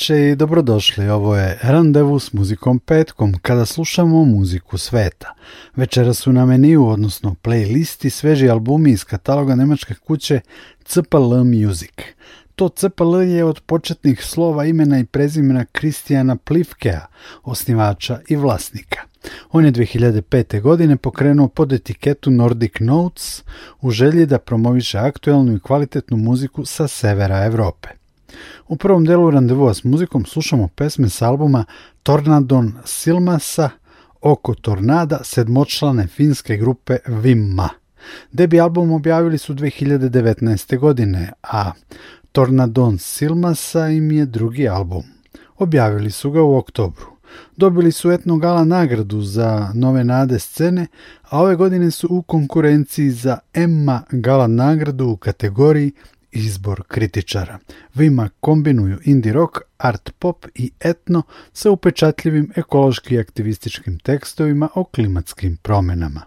Večer i dobrodošli. Ovo je Randevu s muzikom petkom, kada slušamo muziku sveta. Večera su na meniju, odnosno playlisti, sveži albumi iz kataloga nemačke kuće CPL Music. To CPL je od početnih slova imena i prezimena Kristijana Plivkea, osnivača i vlasnika. On je 2005. godine pokrenuo pod etiketu Nordic Notes u želji da promoviše aktualnu i kvalitetnu muziku sa severa Europe. U prvom delu randevua s muzikom slušamo pesme s albuma Tornadon Silmasa oko Tornada sedmočlane finske grupe Vimma. Debi album objavili su 2019. godine, a Tornadon Silmasa im je drugi album. Objavili su ga u oktobru. Dobili su etno gala nagradu za nove nade scene, a ove godine su u konkurenciji za Emma gala nagradu u kategoriji izbor kritičara. Vima kombinuju indie rock, art pop i etno sa upečatljivim ekološki aktivističkim tekstovima o klimatskim promjenama.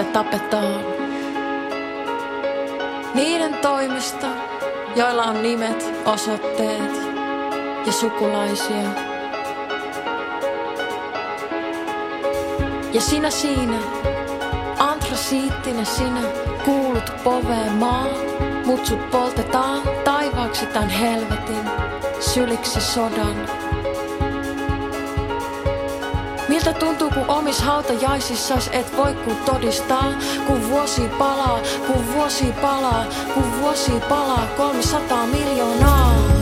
Sitä tapetaan. Niiden toimista, joilla on nimet, osoitteet ja sukulaisia. Ja sinä siinä, antrasiittinen sinä, kuulut poveen maa, mut sut poltetaan taivaaksi tän helvetin, syliksi sodan. Miltä tuntuu, kun omis hautajaisissas et voi kun todistaa, kun vuosi palaa, kun vuosi palaa, kun vuosi palaa, 300 miljoonaa.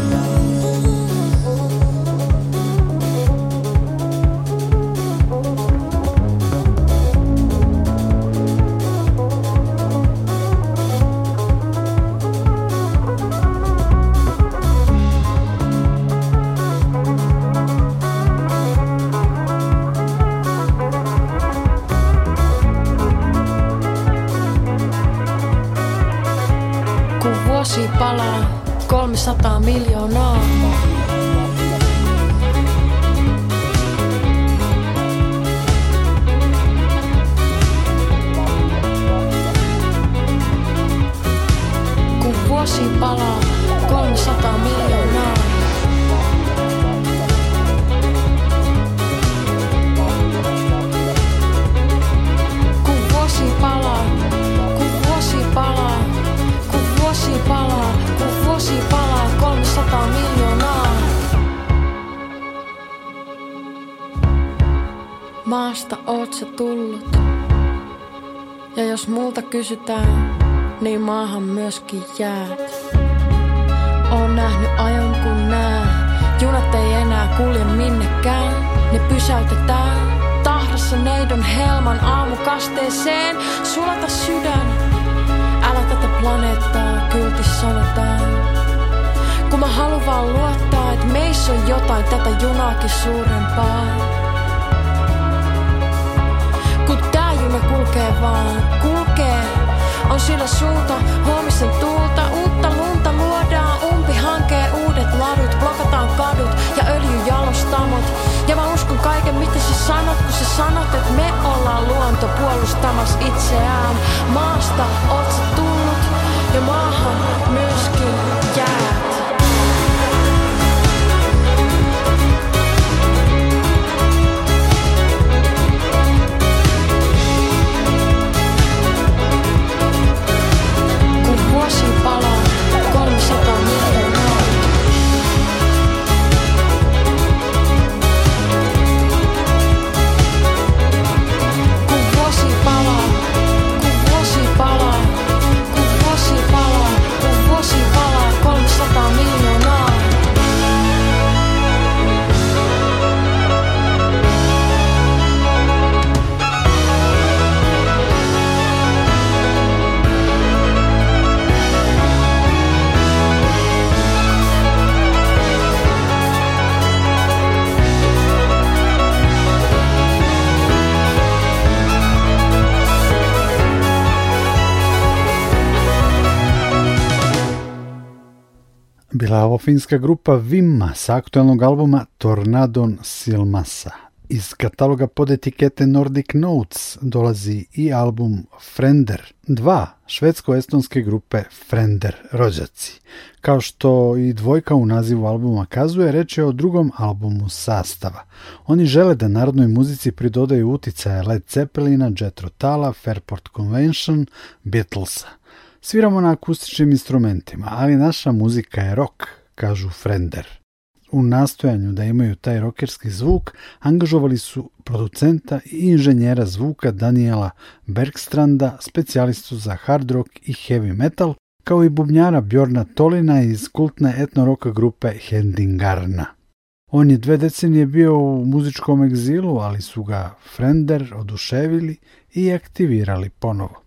Kysytään, niin maahan myöskin jäät. Oon nähnyt ajon kun nää, junat ei enää kulje minnekään, ne pysäytetään. Tahdassa neidon helman aamukasteeseen, sulata sydän. Älä tätä planeettaa kylti sanotaan. Kun mä haluan vaan luottaa, että meissä on jotain tätä junaakin suurempaa. Kun tää juna kulkee vaan, kulkee on sillä suuta, huomisen tuulta, uutta lunta luodaan, umpi hankee uudet ladut, blokataan kadut ja öljyjalostamot. Ja mä uskon kaiken mitä sä sanot, kun sä sanot, että me ollaan luonto puolustamas itseään. Maasta oot sä tullut ja maahan myöskin she Bila ovo finska grupa Vimma sa aktualnog albuma Tornadon Silmasa. Iz kataloga pod etikete Nordic Notes dolazi i album Frender, dva švedsko-estonske grupe Frender rođaci. Kao što i dvojka u nazivu albuma kazuje, reč je o drugom albumu sastava. Oni žele da narodnoj muzici pridodaju uticaje Led Zeppelina, Jethro Tala, Fairport Convention, Beatlesa. Sviramo na akustičnim instrumentima, ali naša muzika je rock, kažu Frender. U nastojanju da imaju taj rokerski zvuk, angažovali su producenta i inženjera zvuka Daniela Bergstranda, specijalistu za hard rock i heavy metal, kao i bubnjara Bjorna Tolina iz kultne etno-roka grupe Hendingarna. On je dve decenije bio u muzičkom egzilu, ali su ga Frender oduševili i aktivirali ponovo.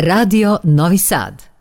Radio Novi Sad.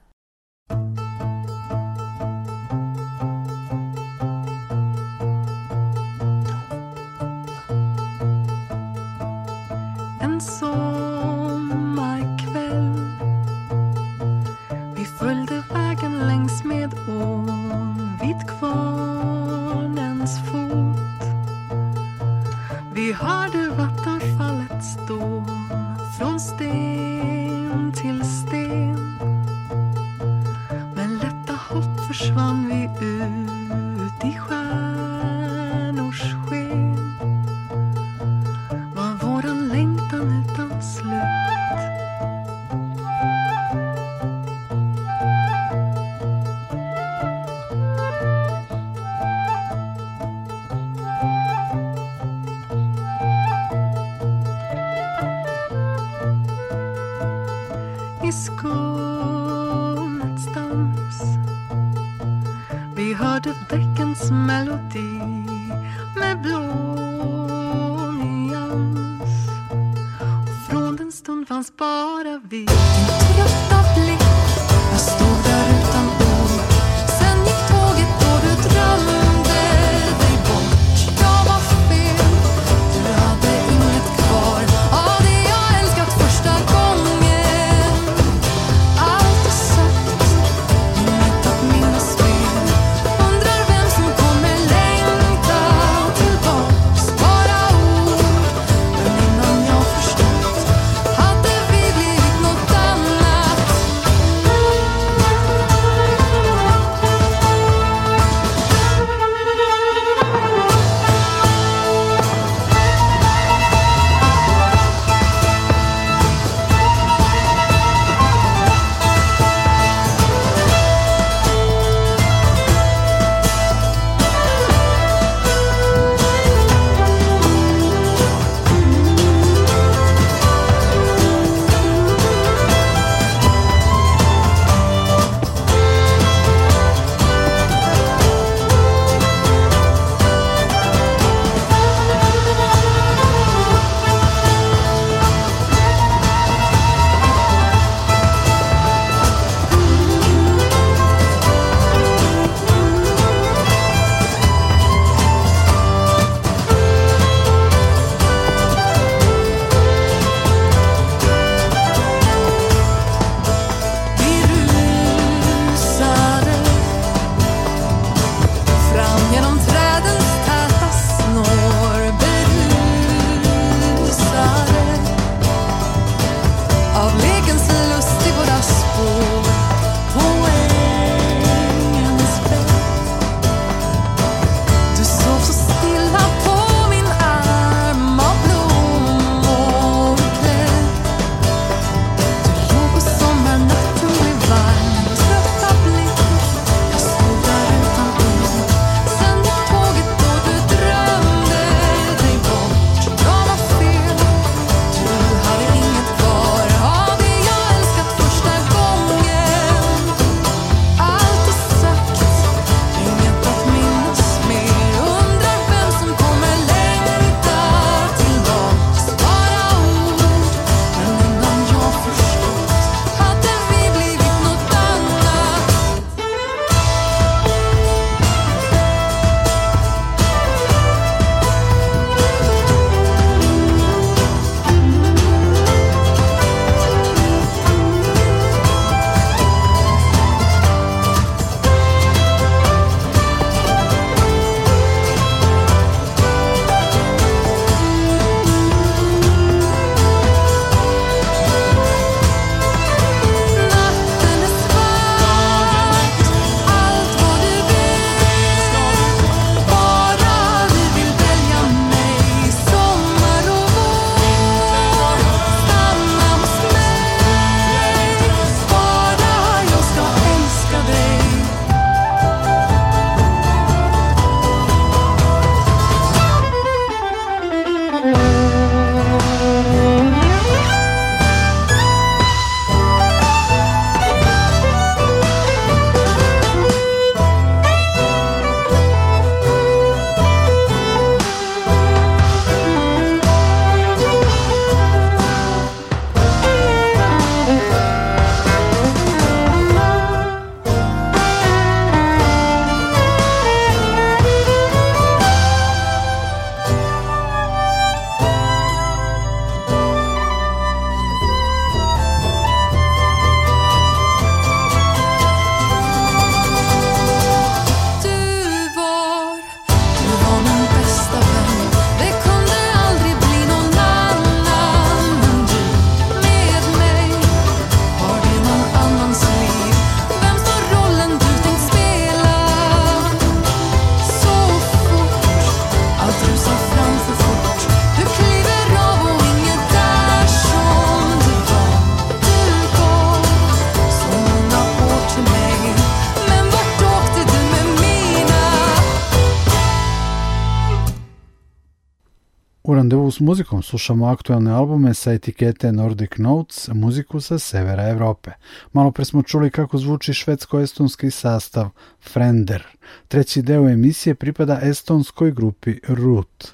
S muzikom slušamo aktualne albume sa etikete Nordic Notes, muziku sa severa Evrope. Malo pre smo čuli kako zvuči švedsko-estonski sastav Frender. Treći deo emisije pripada estonskoj grupi Root.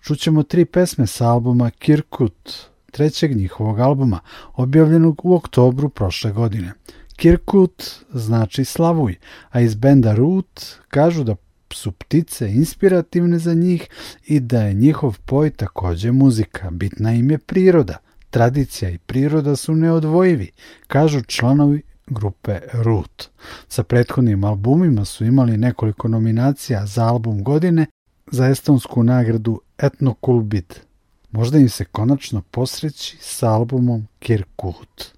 Čućemo tri pesme sa albuma Kirkut, trećeg njihovog albuma, objavljenog u oktobru prošle godine. Kirkut znači slavuj, a iz benda Root kažu da su ptice inspirativne za njih i da je njihov poj takođe muzika. Bitna im je priroda. Tradicija i priroda su neodvojivi, kažu članovi grupe Root. Sa prethodnim albumima su imali nekoliko nominacija za album godine za estonsku nagradu Etnokulbid. Možda im se konačno posreći sa albumom Kirkut.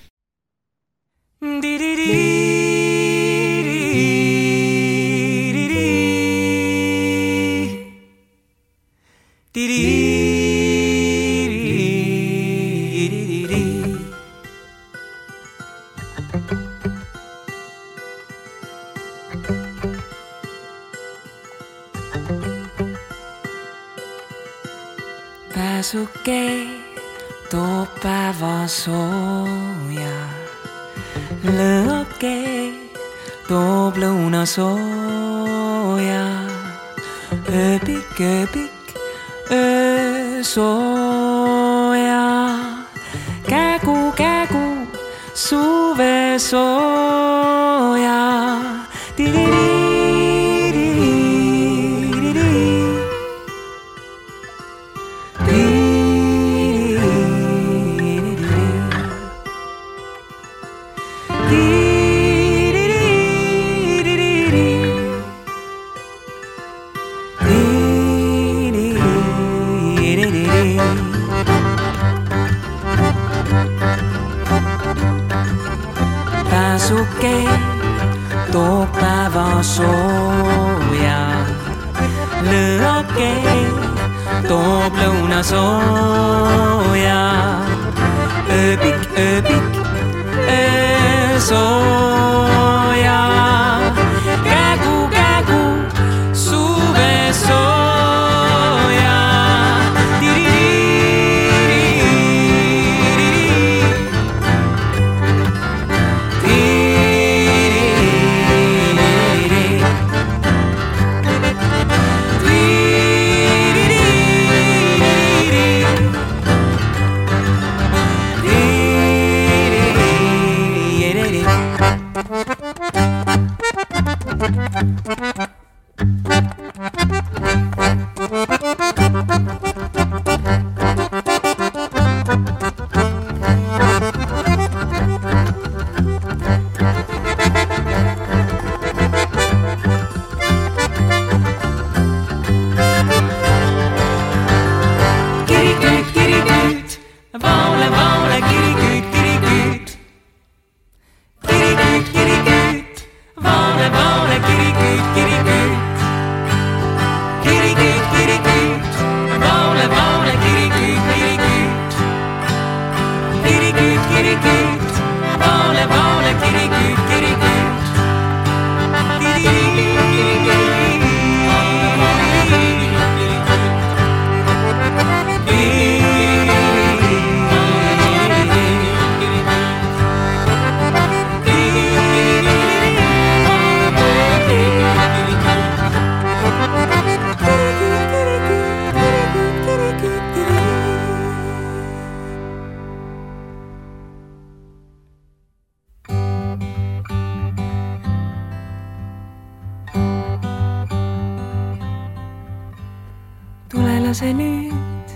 Tule lase nüüd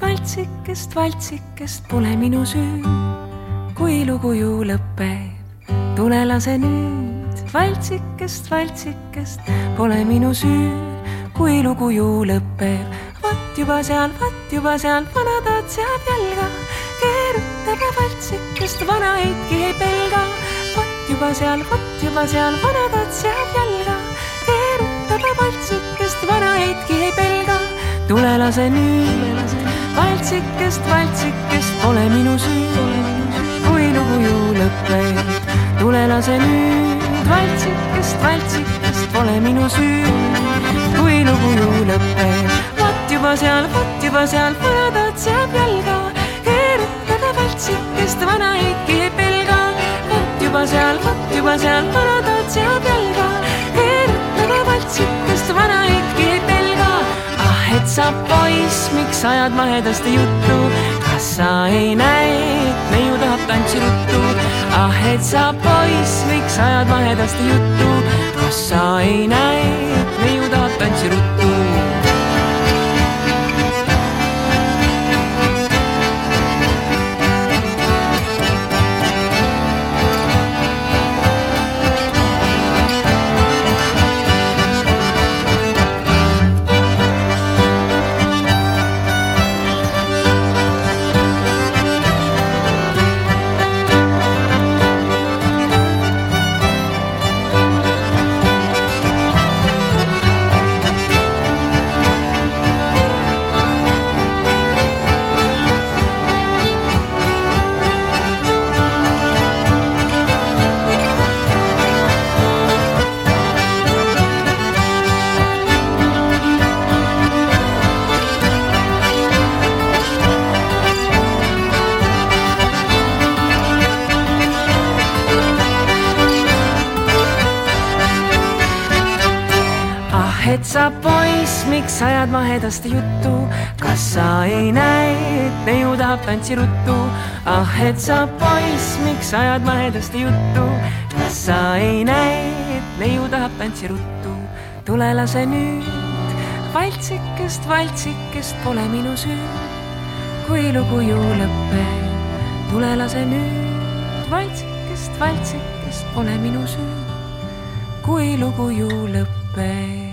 valtsikest, valtsikest pole minu süü, kui lugu ju lõpeb. tule lase nüüd valtsikest, valtsikest pole minu süü, kui lugu ju lõpeb. vaat juba seal, vaat juba seal vanataat seab jalga, keerutab ja valtsikest vana heitki ei pelga. vaat juba seal, vaat juba seal vanataat seab jalga, keerutab ja valtsikest vana heitki ei pelga tule lase nüüd valtsikest, valtsikest pole minu süü, kui lugu ju lõpeb. tule lase nüüd valtsikest, valtsikest pole minu süü, kui lugu ju lõpeb. vaat juba seal, vaat juba seal vanataat seab jalga, keerutada valtsikest vana heiki ei pelga. vaat juba seal, vaat juba seal vanataat seab jalga, keerutada valtsikest vana heiki ei pelga ah, et sa poiss, miks ajad mahedasti juttu, kas sa ei näe, et neiu tahab tantsiruttu? ah, et sa poiss, miks ajad mahedasti juttu, kas sa ei näe, et neiu tahab tantsiruttu? sa miks ajad mahedasti juttu? kas sa ei näe, et neiu tahab tantsiruttu? ah, et sa poiss, miks ajad mahedasti juttu? kas sa ei näe, et neiu tahab tantsiruttu? tule lase nüüd, valtsikest, valtsikest pole minu süü. kui lugu ju lõpeb, tule lase nüüd, valtsikest, valtsikest pole minu süü. kui lugu ju lõpeb.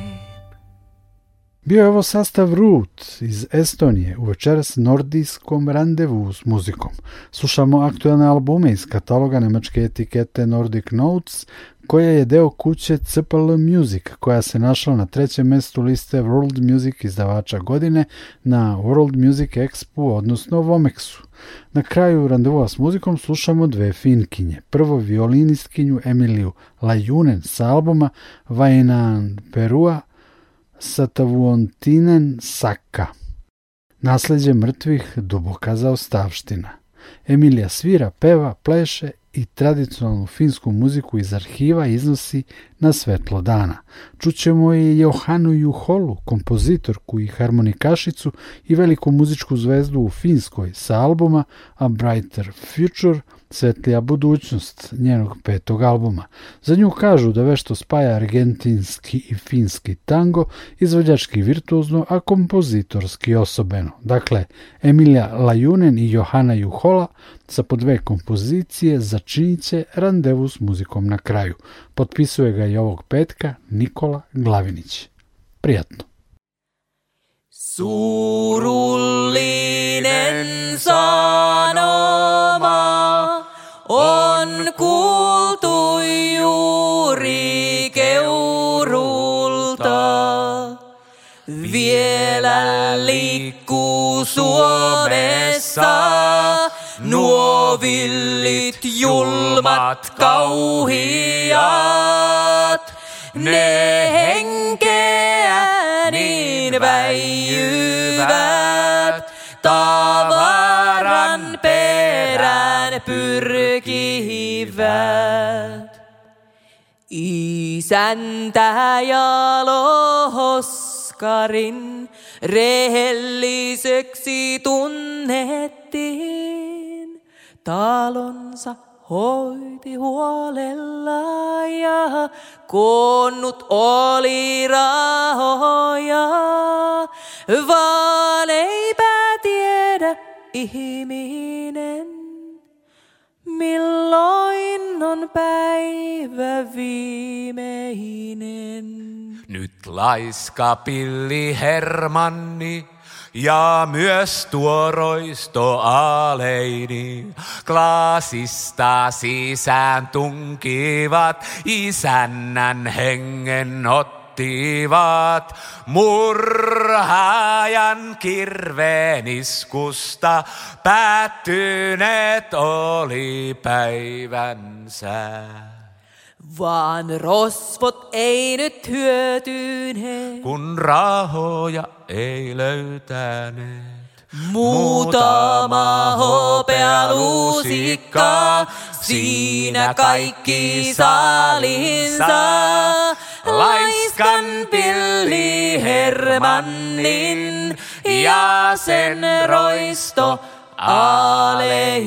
Bio je ovo sastav Root iz Estonije u večeras nordijskom randevu s muzikom. Slušamo aktualne albume iz kataloga nemačke etikete Nordic Notes, koja je deo kuće CPL Music, koja se našla na trećem mestu liste World Music izdavača godine na World Music Expo, odnosno Vomexu. Na kraju randevua s muzikom slušamo dve finkinje. Prvo violinistkinju Emiliju Lajunen sa albuma Vainan Perua, Satavuontinen Saka. Nasleđe mrtvih duboka zaostavština. Emilija svira, peva, pleše i tradicionalnu finsku muziku iz arhiva iznosi na svetlo dana. Čućemo i Johanu Juholu, kompozitorku i harmonikašicu i veliku muzičku zvezdu u Finskoj sa albuma A Brighter Future – Svetlija budućnost njenog petog albuma. Za nju kažu da vešto spaja argentinski i finski tango, izvođački virtuozno, a kompozitorski osobeno. Dakle, Emilija Lajunen i Johana Juhola sa po dve kompozicije začinit će randevu s muzikom na kraju. Potpisuje ga i ovog petka Nikola Glavinić. Prijatno. Surullinen sanoma Suomessa nuo villit julmat kauhiat. Ne henkeä niin väijyvät tavaran perään pyrkivät. Isäntä ja lohoskarin rehelliseksi tunnettiin. Talonsa hoiti huolella ja koonnut oli rahoja, vaan eipä tiedä ihminen, milloin on päivä viimeinen. Nyt laiska pilli Hermanni ja myös tuo roisto aleini. Klaasista sisään tunkivat, isännän hengen ottivat. Murhaajan kirveen iskusta päättyneet oli päivänsä. Vaan rosvot ei nyt hyötyneet. kun rahoja ei löytäneet. Muutama hopealusikka, siinä kaikki salinsa. Laiskan pilli Hermannin ja sen roisto Aleinin.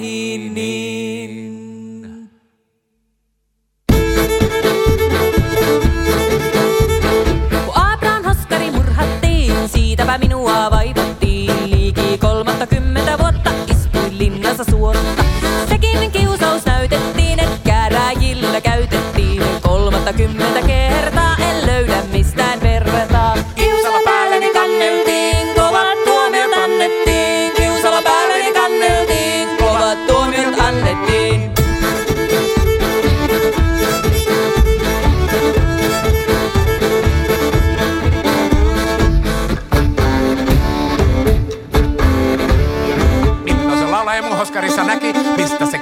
Kun Abraham Hoskari murhattiin, siitäpä minua vaivattiin. Liiki kolmatta kymmentä vuotta istuin linnassa suotta. Sekin kiusaus näytettiin, et käräjillä käytettiin. Kolmatta kymmentä kertaa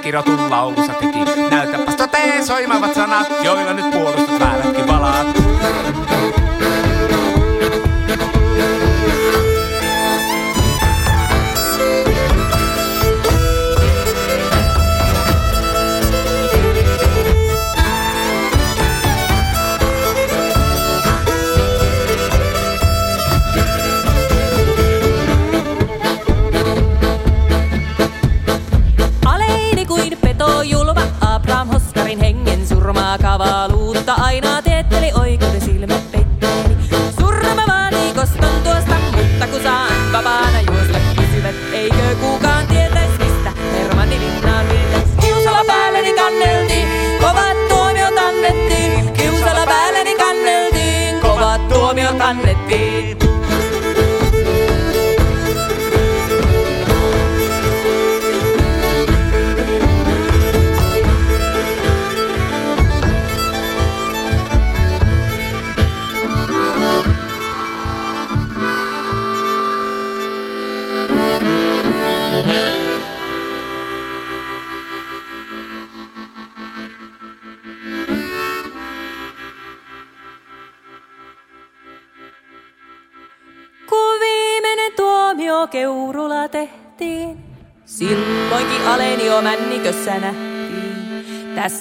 kirjoitun laulussa teki. Näytäpäs toteen soimavat sanat, joilla nyt puolustat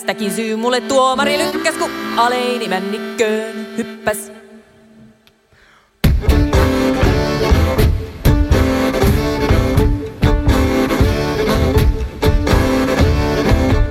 Tästäkin syy mulle tuomari lykkäs, kun aleini männikköön hyppäs.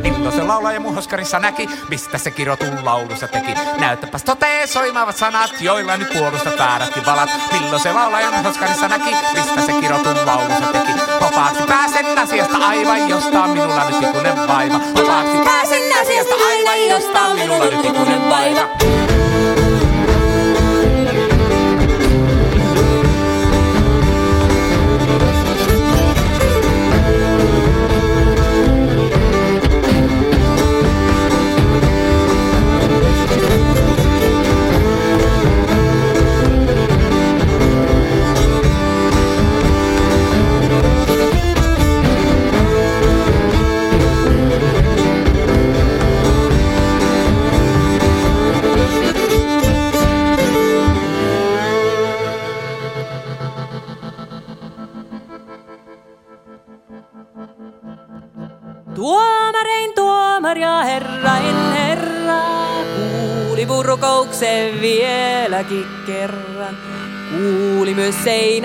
Milloin se laulaja mun hoskarissa näki, mistä se kirotun laulussa teki. Näyttäpäs toteen soimavat sanat, joilla nyt puolustat väärätkin valat. Milloin se laulaja mun hoskarissa näki, mistä se kirotun laulussa teki. Vapaaksi pääsen asiasta aivan, josta on minulla nyt ikuinen vaiva. Vapaaksi pääsen asiasta aivan, josta on minulla nyt ikuinen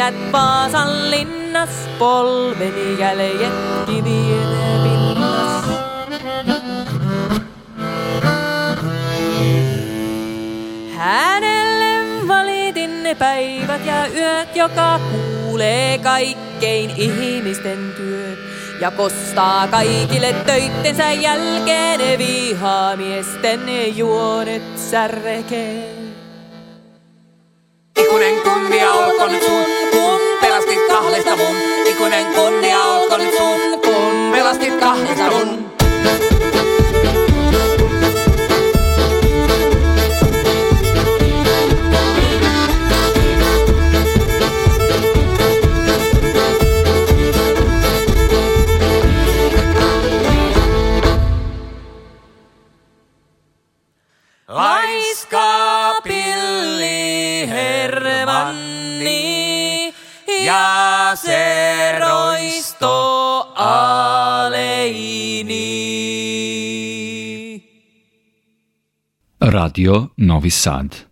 seinät Vaasan linnas, polveni jäljet kivien pinnas. Hänelle valitin ne päivät ja yöt, joka kuulee kaikkein ihmisten työt. Ja kostaa kaikille töittensä jälkeen ne vihaamiesten juonet särkee. Ja se roisto aleini. Radio Novi Sad.